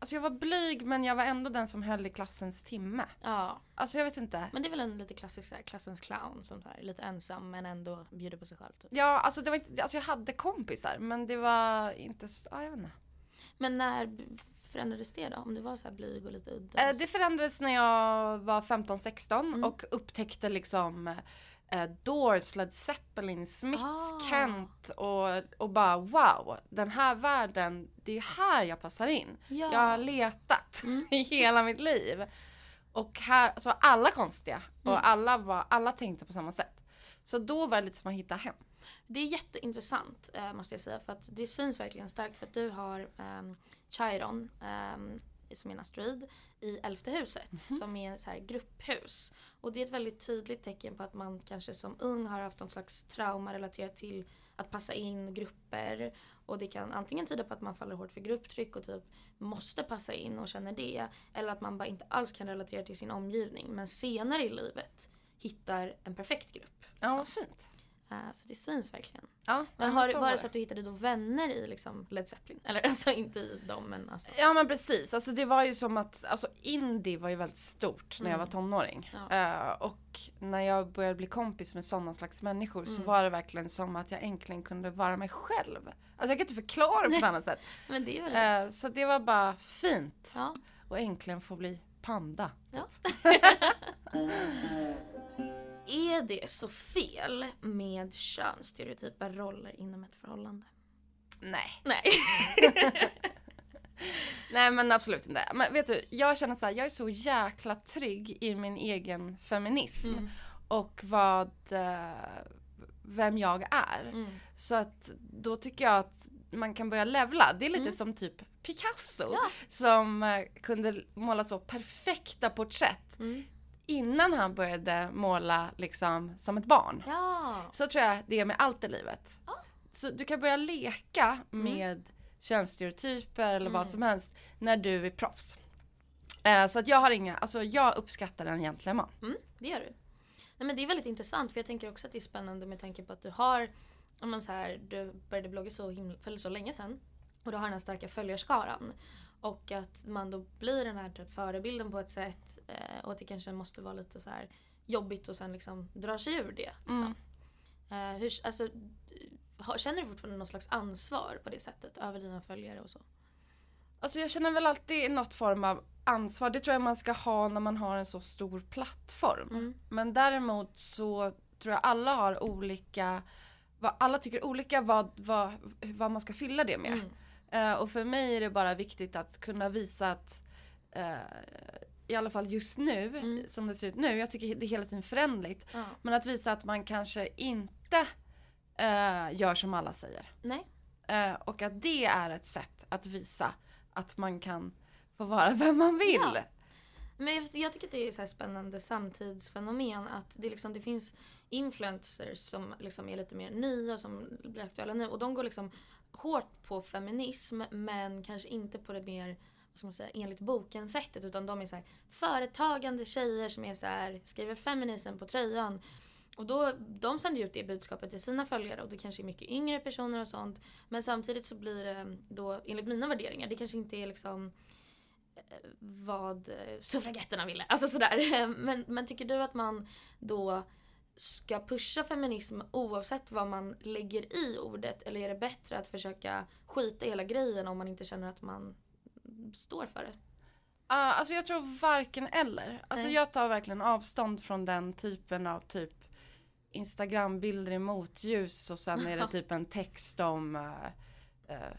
Alltså jag var blyg men jag var ändå den som höll i klassens timme. Ja. Alltså jag vet inte. Men det är väl en lite klassisk så här, klassens clown som så här, är lite ensam men ändå bjuder på sig själv. Typ. Ja, alltså det var inte, alltså jag hade kompisar men det var inte, så- ja jag vet inte. Men när förändrades det då? Om du var så här blyg och lite udda? Eh, det förändrades när jag var 15-16 Mm. och upptäckte liksom eh, Doors, Led Zeppelin, Smiths, Ah. Kent och, och bara wow, den här världen, det är här jag passar in. ja. Jag har letat Mm. i hela mitt liv. Och här, så var alla konstiga Mm. och alla, var, alla tänkte på samma sätt. Så då var det lite som att hitta hem. Det är jätteintressant eh, måste jag säga för att det syns verkligen starkt för att du har um, Chiron um, som är en asteroid i elfte huset som är ett så här grupphus. Och det är ett väldigt tydligt tecken på att man kanske som ung har haft någon slags trauma relaterat till att passa in grupper. Och det kan antingen tyda på att man faller hårt för grupptryck och typ måste passa in och känner det. Eller att man bara inte alls kan relatera till sin omgivning men senare i livet hittar en perfekt grupp. Ja, vad fint. Eh, Så det syns verkligen. Ja, Men har, så var det så att du hittade då vänner i liksom Led Zeppelin? Eller alltså inte i dem men alltså. Ja men precis, alltså det var ju som att, alltså indie var ju väldigt stort när jag Mm. var tonåring. Ja. Eh, och när jag började bli kompis med sådana slags människor så Mm. var det verkligen som att jag äntligen kunde vara mig själv. Alltså jag kan inte förklara det på ett annat sätt. Men det är väl rätt. så det var bara fint. Ja. Och äntligen få bli panda. Ja. är det så fel med könsstereotypa roller inom ett förhållande? Nej. Nej. Nej men absolut inte. Men vet du, jag känner så här, jag är så jäkla trygg i min egen feminism. Mm. Och vad, eh, vem jag är. Mm. Så att då tycker jag att man kan börja levla. Det är lite Mm. som typ Picasso. Ja. Som eh, kunde måla så perfekta porträtt Mm. Innan han började måla liksom som ett barn. Ja. Så tror jag det är med allt i livet. Ja. Så du kan börja leka med könsstereotyper eller vad Mm. som helst när du är proffs. Eh, så att jag har inga, alltså jag uppskattar en gentleman. Mm, det gör du. Nej, men det är väldigt intressant för jag tänker också att det är spännande med tanke på att du har, om man så här, du började blogga så, himla, för så länge sedan och du har den här starka följarskaran. Och att man då blir den här typ förebilden på ett sätt eh, och att det kanske måste vara lite så här jobbigt och sen liksom dra sig ur det. Liksom. Eh, hur, alltså, känner du fortfarande någon slags ansvar på det sättet över dina följare och så? Alltså jag känner väl alltid något form av ansvar. Det tror jag man ska ha när man har en så stor plattform. Mm. Men däremot så tror jag alla har olika, alla tycker olika vad, vad, vad man ska fylla det med. Mm. Eh, och för mig är det bara viktigt att kunna visa att eh, i alla fall just nu, Mm. som det ser ut nu, jag tycker det är hela tiden förändligt. Ja. Men att visa att man kanske inte eh, gör som alla säger. Nej. Och att det är ett sätt att visa att man kan få vara vem man vill. Ja. Men jag, jag tycker att det är så här spännande samtidsfenomen att det, liksom, det finns influencers som liksom är lite mer nya som blir aktuella nu och de går liksom hårt på feminism men kanske inte på det mer vad ska man säga, enligt boken sättet utan de är så här företagande tjejer som är så här, skriver feminism på tröjan. Och då, de sänder ju ut det budskapet till sina följare och det kanske är mycket yngre personer och sånt. Men samtidigt så blir det då, enligt mina värderingar, det kanske inte är liksom eh, vad eh, suffragetterna ville. Alltså sådär. Men, men tycker du att man då ska pusha feminism oavsett vad man lägger i ordet eller är det bättre att försöka skita i hela grejen om man inte känner att man står för det? Uh, alltså jag tror varken eller. Alltså jag tar verkligen avstånd från den typen av typ Instagrambilder i motljus och sen är det typ en text om uh, uh,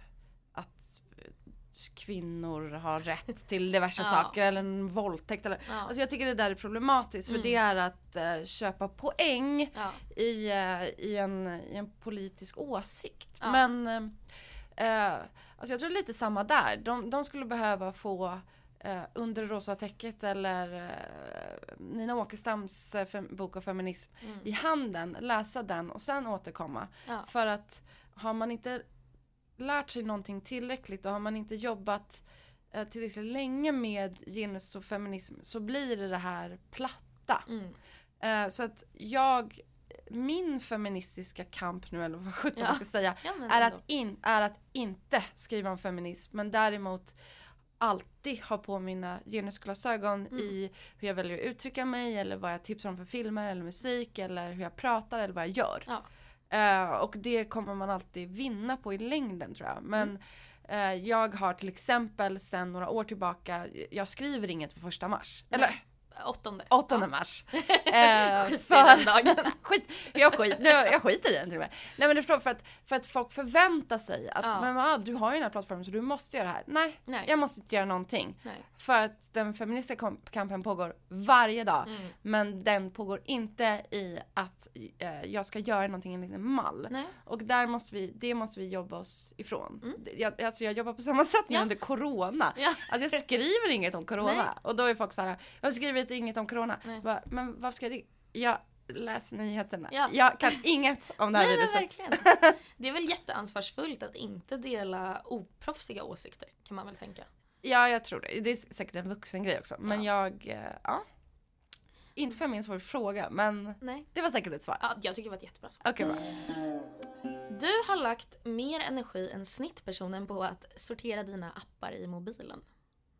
kvinnor har rätt till diverse Ja. saker eller en våldtäkt eller Ja. Alltså jag tycker det där är problematiskt för Mm. det är att eh, köpa poäng ja. i, eh, i, en, i en politisk åsikt. Men eh, alltså jag tror det är lite samma där. De, de skulle behöva få Under rosa täcket eller Nina Åkerstams bok om feminism Mm. i handen, läsa den och sen återkomma. För att har man inte lärt sig någonting tillräckligt och har man inte jobbat eh, tillräckligt länge med genus och feminism så blir det det här platta. Mm. Eh, så att jag, min feministiska kamp nu eller vad sjutton Ja. man ska säga, Ja, är ändå. att, in, är att inte skriva om feminism men däremot alltid ha på mina genusglasögon Mm. i hur jag väljer att uttrycka mig eller vad jag tipsar om för filmer eller musik eller hur jag pratar eller vad jag gör. Ja. Eh, och det kommer man alltid vinna på i längden tror jag. Men Mm. eh, jag har till exempel sedan några år tillbaka, jag skriver inget på första mars. Nej. Eller Åttonde. 8 mars. Eh, Skit i för- den dagen. skit, jag, skit, nu, jag skiter i den till och med. Nej men du förstår, för att, för att folk förväntar sig att Ja. men, ah, du har ju den här plattformen så du måste göra det här. Nej, Nej. jag måste inte göra någonting. Nej. För att den feministiska kampen pågår varje dag. Mm. Men den pågår inte i att eh, jag ska göra någonting enligt en mall. Nej. Och där måste vi, det måste vi jobba oss ifrån. Mm. Jag, alltså jag jobbar på samma sätt nu Ja. under corona. Ja. Alltså jag skriver inget om corona. Nej. Och då är folk så här, jag skriver inget om corona. Bara, men varför ska jag det? Jag läser nyheterna. Ja. Jag kan inget om det här Nej men viruset. verkligen. Det är väl jätteansvarsfullt att inte dela oproffsiga åsikter kan man väl tänka. Ja, jag tror det. Det är säkert en vuxen grej också. Men Ja. jag, eh, ja. Inte för min svår fråga, men Nej. det var säkert ett svar. Ja, jag tycker det var ett jättebra svar. Okej, bra. Du har lagt mer energi än snittpersonen på att sortera dina appar i mobilen.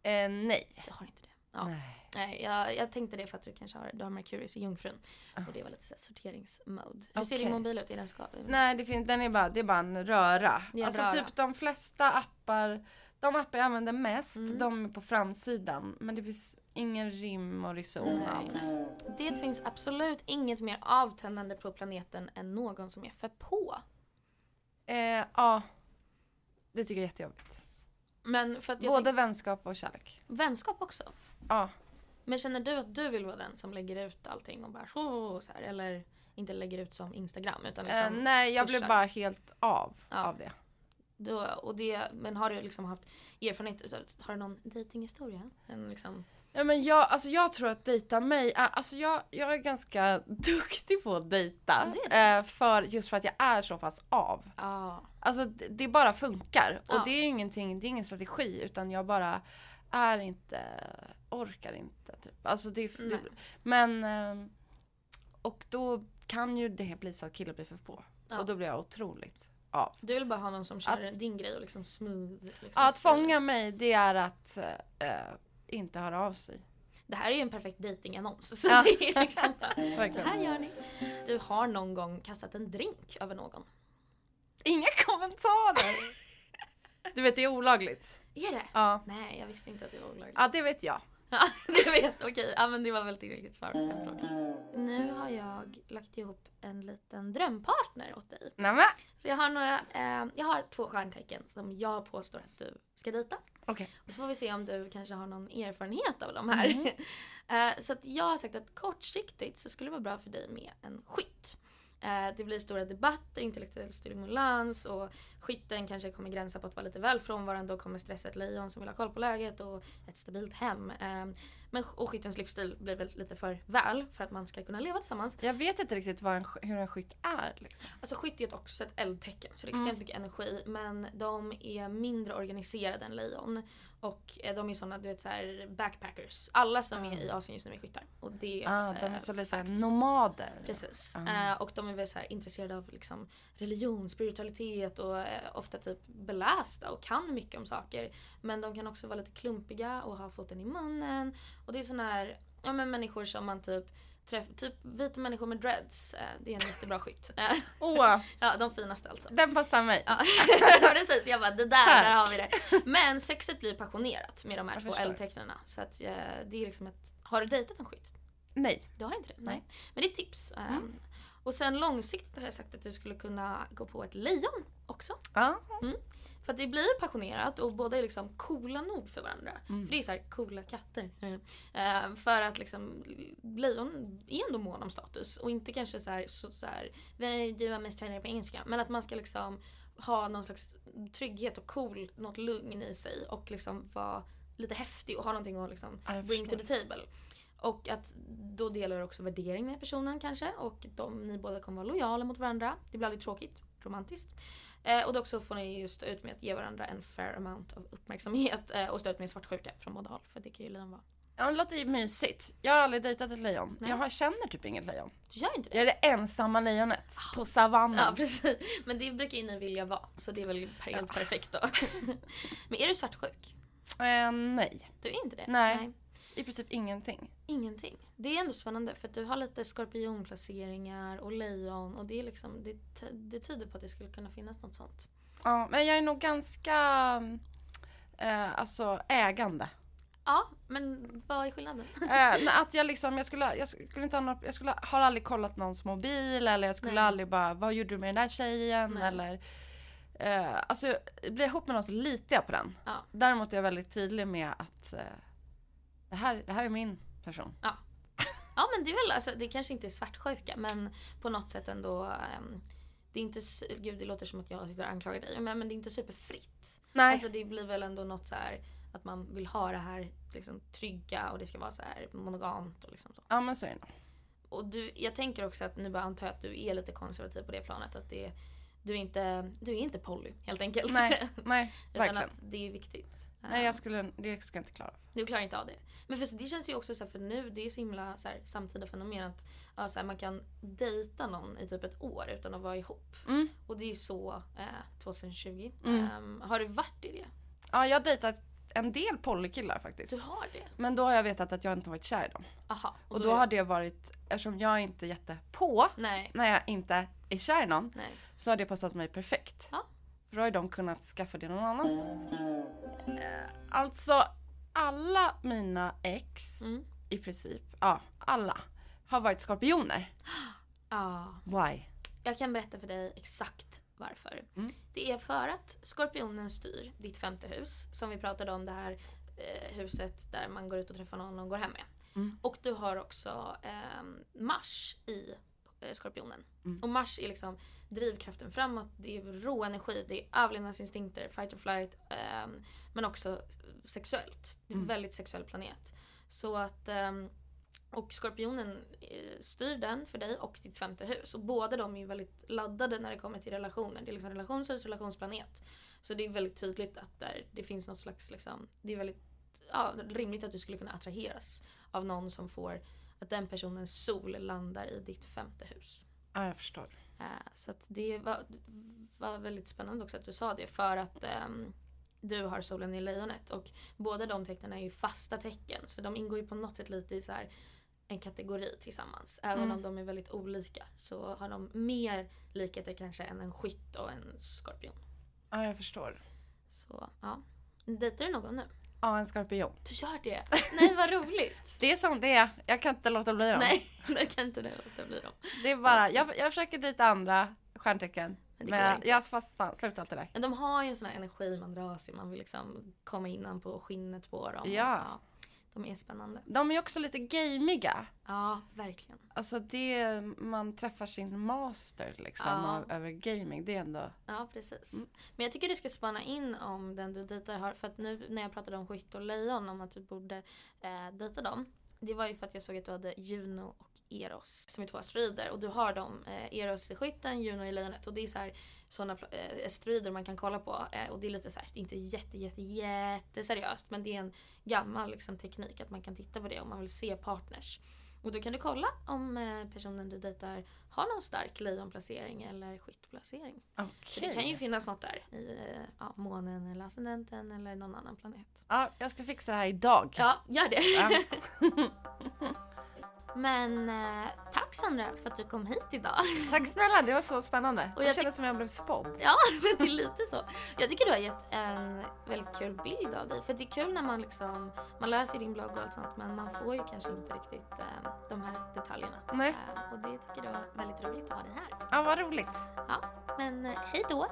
Eh, nej. Du har inte det? Ja. Nej. Nej, jag, jag tänkte det för att du kanske har, du har Mercurius i Jungfrun. Och det var lite så här sorteringsmode. Hur ser din mobil ut? Är den ska... Nej, det, finns, den är bara, det är bara en röra. En alltså röra. typ de flesta appar, de appar jag använder mest, Mm. de är på framsidan. Men det finns ingen rim och reson Nej. alls. Det finns absolut inget mer avtändande på planeten än någon som är för på. Eh, ja, det tycker jag är jättejobbigt. Men för att Både tänk, vänskap och kärlek. vänskap också. Ja. Men känner du att du vill vara den som lägger ut allting och bara så, så här, eller inte lägger ut som Instagram utan Eh, liksom, nej, jag blev pushar. bara helt av Ja. av det. då, och det, men har du liksom haft erfarenhet har du någon datinghistoria? En liksom, Ja, men jag, alltså jag tror att dejta mig, alltså jag, jag är ganska duktig på att dejta. Det är eh, för, just för att jag är så pass av. ja. Alltså det, det bara funkar. Och Ja. det är ju ingenting, det är ingen strategi utan jag bara är inte, orkar inte typ. Alltså det, det men ehm, och då kan ju det bli så att killar blir för på. Ja. Och då blir jag otroligt av. Du vill bara ha någon som kör din grej och liksom smooth. Liksom, Ja, att fånga mig det är att eh, inte höra av sig. Det här är ju en perfekt datingannons. Så Ja. det är liksom bara, så här gör ni. Du har någon gång kastat en drink över någon. Inga kommentarer! Du vet det är olagligt. Är det? Ja. Nej, jag visste inte att det var olagligt. Ja det vet jag. Ja, det vet Okej, ja, men det var väl tillräckligt svar på den frågan. Nu har jag lagt ihop en liten drömpartner åt dig. Nämen! Så jag har några, eh, jag har två stjärntecken som jag påstår att du ska dejta. Okej. Och så får vi se om du kanske har någon erfarenhet av de här. Mm. Eh, så jag har sagt att kortsiktigt så skulle det vara bra för dig med en skytt. Eh, Det blir stora debatter, intellektuell stimulans och skytten kanske kommer gränsa på att vara lite väl frånvarande och kommer stressa ett lejon som vill ha koll på läget och ett stabilt hem. Eh, Men, och skyttens livsstil blir väl lite för väl för att man ska kunna leva tillsammans. Jag vet inte riktigt vad en, hur en skytt är. Liksom. Alltså skytt är också ett eldtecken så det är Mm. extremt mycket energi men de är mindre organiserade än lejon. Och eh, de är såna du vet så här backpackers. Alla som är i Asien just nu är skyttar. Och det Ah, de är eh, så lite facts. nomader. Precis. Eh, och de är väl så intresserade av liksom religion, spiritualitet och eh, ofta typ belästa och kan mycket om saker. Men de kan också vara lite klumpiga och ha foten i munnen. Och det är såna här ja, men människor som man typ träffar, typ vita människor med dreads. Eh, det är en jättebra skytt. Åh, ja, de finaste alltså. den passar mig. Ja, precis, jag bara det där, Tack. där har vi det. Men sexet blir passionerat med de här Jag två förstår. eldtecknarna. Så att eh, det är liksom ett, har du dejtat en skytt? Nej. Du har inte det? Nej. Men det är ett tips. Um, Och sen långsiktigt har jag sagt att du skulle kunna gå på ett lejon också. Ja. För att det blir passionerat och båda är liksom coola nog för varandra. Mm. För det är så här coola katter. Eh, för att liksom lejon är ändå mån om status och inte kanske så här, så, så här "Vad- du har mest följare på engelska. Men att man ska liksom ha någon slags trygghet och cool, något lugn i sig och liksom vara lite häftig och ha någonting att liksom bring to the table. Och att då delar du också värdering med personen kanske och de, ni båda kommer vara lojala mot varandra. Det blir aldrig tråkigt, romantiskt. Eh, och då också får ni ju stå ut med att ge varandra en fair amount av uppmärksamhet eh, och stå ut med svartsjuka från båda håll. För det kan ju lejon vara. Ja, det låter ju mysigt. Jag har aldrig dejtat ett lejon. Nej. Jag har, känner typ inget lejon. Du gör inte det? Jag är det ensamma lejonet på savannen. Ja precis. Men det brukar ju ni vilja vara. Så det är väl helt perfekt då. Men är du svartsjuk? Eh, nej, Du är inte det? Nej. I princip ingenting. Ingenting. Det är ändå spännande för att du har lite skorpionplaceringar och lejon och det är liksom, det, det tyder på att det skulle kunna finnas något sånt. Ja, men jag är nog ganska eh, alltså ägande. Ja, men vad är skillnaden? Eh, nej, att jag liksom, jag skulle, jag skulle inte ha några, jag skulle, har aldrig kollat någons mobil eller jag skulle Nej. aldrig bara, vad gjorde du med den där tjejen Nej. eller eh, Alltså blir jag ihop med någon så litar jag på den. Ja. Däremot är jag väldigt tydlig med att eh, det, här, det här är min person. Ja men det är väl, alltså, det kanske inte är svartsjuka men på något sätt ändå ehm, det är inte, gud det låter som att jag sitter och anklagar dig men, men det är inte superfritt. Nej. Alltså det blir väl ändå något så här att man vill ha det här liksom, trygga och det ska vara så här monogamt och liksom så. ja men så är det nog. Och du, jag tänker också att nu bara antar jag att du är lite konservativ på det planet att det du är inte, du är inte poly helt enkelt. Nej, nej Utan verkligen. att det är viktigt. Nej jag skulle, det skulle jag inte klara av. Du klarar inte av det. Men för det känns ju också så här, för nu, det är så himla så här, samtida fenomen att ja, så här, man kan dejta någon i typ ett år utan att vara ihop. Mm. Och det är så eh, 2020. Mm. Ehm, har du varit i det? Ja jag har dejtat en del polykillar faktiskt. Du har det? Men då har jag vetat att jag inte varit kär i dem. Aha. Och då har det varit, eftersom jag inte är jättepå Nej, när jag inte är kär i någon nej. så har det passat mig perfekt. Ja. För då har ju de kunnat skaffa det någon annanstans. Eh, Alltså alla mina ex Mm. i princip, ja alla, har varit skorpioner. Ja. Why? Jag kan berätta för dig exakt varför. Mm. Det är för att skorpionen styr ditt femte hus. Som vi pratade om det här eh, huset där man går ut och träffar någon och går hem med. Mm. Och du har också ehm, Mars i eh, skorpionen. Mm. Och Mars är liksom drivkraften framåt. Det är rå energi, det är överlevnadsinstinkter, fight or flight. ehm, men också sexuellt. Det är en Mm. väldigt sexuell planet. Så att ehm, och skorpionen eh, styr den för dig och ditt femte hus. Och båda de är ju väldigt laddade när det kommer till relationer. Det är liksom relationshus relationsplanet. Så det är väldigt tydligt att där, det finns något slags, liksom, det är väldigt ja, rimligt att du skulle kunna attraheras av någon som får att den personens sol landar i ditt femte hus. Ja jag förstår. Eh, så det var, var väldigt spännande också att du sa det för att ehm, du har solen i lejonet och båda de tecknen är ju fasta tecken så de ingår ju på något sätt lite i så här en kategori tillsammans. Även Mm. om de är väldigt olika så har de mer likheter kanske än en skytt och en skorpion. Ja jag förstår. Så ja. Dejtar du någon nu? Ja en skorpion. Du gör det? Nej vad roligt! Det är som det är, jag kan inte låta bli dem. Nej, det kan inte det låta bli dem. Det är bara, jag, jag försöker dejta andra stjärntecken. Men det Men jag fastnar, slutar alltid där. Men de har ju en sån här energi man dras i. Man vill liksom komma innan på skinnet på dem. Ja. De är spännande. De är också lite gamiga. Ja, verkligen. Alltså det, man träffar sin master liksom Ja. av, över gaming. Det är ändå, Ja, precis. Mm. Men jag tycker du ska spana in om den du dejtar har, för att nu när jag pratade om skytt och lejon, om att du borde eh, dejta dem. Det var ju för att jag såg att du hade Juno och Eros som är två asteroider och du har dem, eh, Eros i skytten, Juno i lejonet och det är så här sådana eh, asteroider man kan kolla på eh, och det är lite så här, inte jätte jätte jätte seriöst men det är en gammal liksom, teknik att man kan titta på det om man vill se partners. Och då kan du kolla om eh, personen du dejtar har någon stark lejonplacering eller skyttplacering. För det kan ju finnas något där i eh, ja, månen eller ascendenten eller någon annan planet. Ja, jag ska fixa det här idag. Ja, gör det. Ja. Men eh, tack Sandra för att du kom hit idag. Tack snälla, det var så spännande. Och jag kändes som jag blev spådd. Ja, det är lite så. Jag tycker du har gett en väldigt kul bild av dig. För det är kul när man liksom, man läser din blogg och allt sånt men man får ju kanske inte riktigt eh, de här detaljerna. Nej. Eh, och det tycker jag var väldigt roligt att ha dig här. Ja, vad roligt. Ja, men eh, hej då.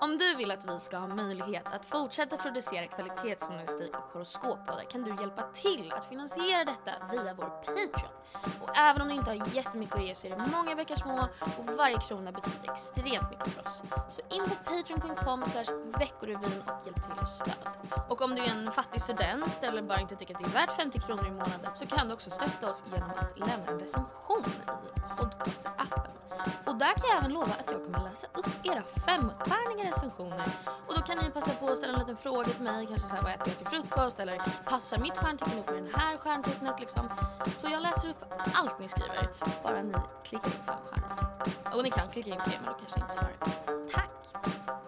Om du vill att vi ska ha möjlighet att fortsätta producera kvalitetsjournalistik och horoskoppoddar kan du hjälpa till att finansiera detta via vår Patreon. Och även om du inte har jättemycket att ge så är det många bäckar små och varje krona betyder extremt mycket för oss. Så in på patreon.com veckorevyn och hjälp till och stöd. Och om du är en fattig student eller bara inte tycker att det är värt 50 kronor i månaden så kan du också stötta oss genom att lämna en recension i podcaster-appen. Och där kan jag även lova att jag kommer läsa upp era femstjärningar recensioner. Och då kan ni passa på att ställa en liten fråga till mig, kanske såhär vad äter jag till frukost eller passar mitt stjärntecken ihop med den här stjärntecknet liksom. Så jag läser upp allt ni skriver, bara ni klickar in fem stjärnor. Och ni kan klicka in tre men då kanske ni inte svarar. Tack!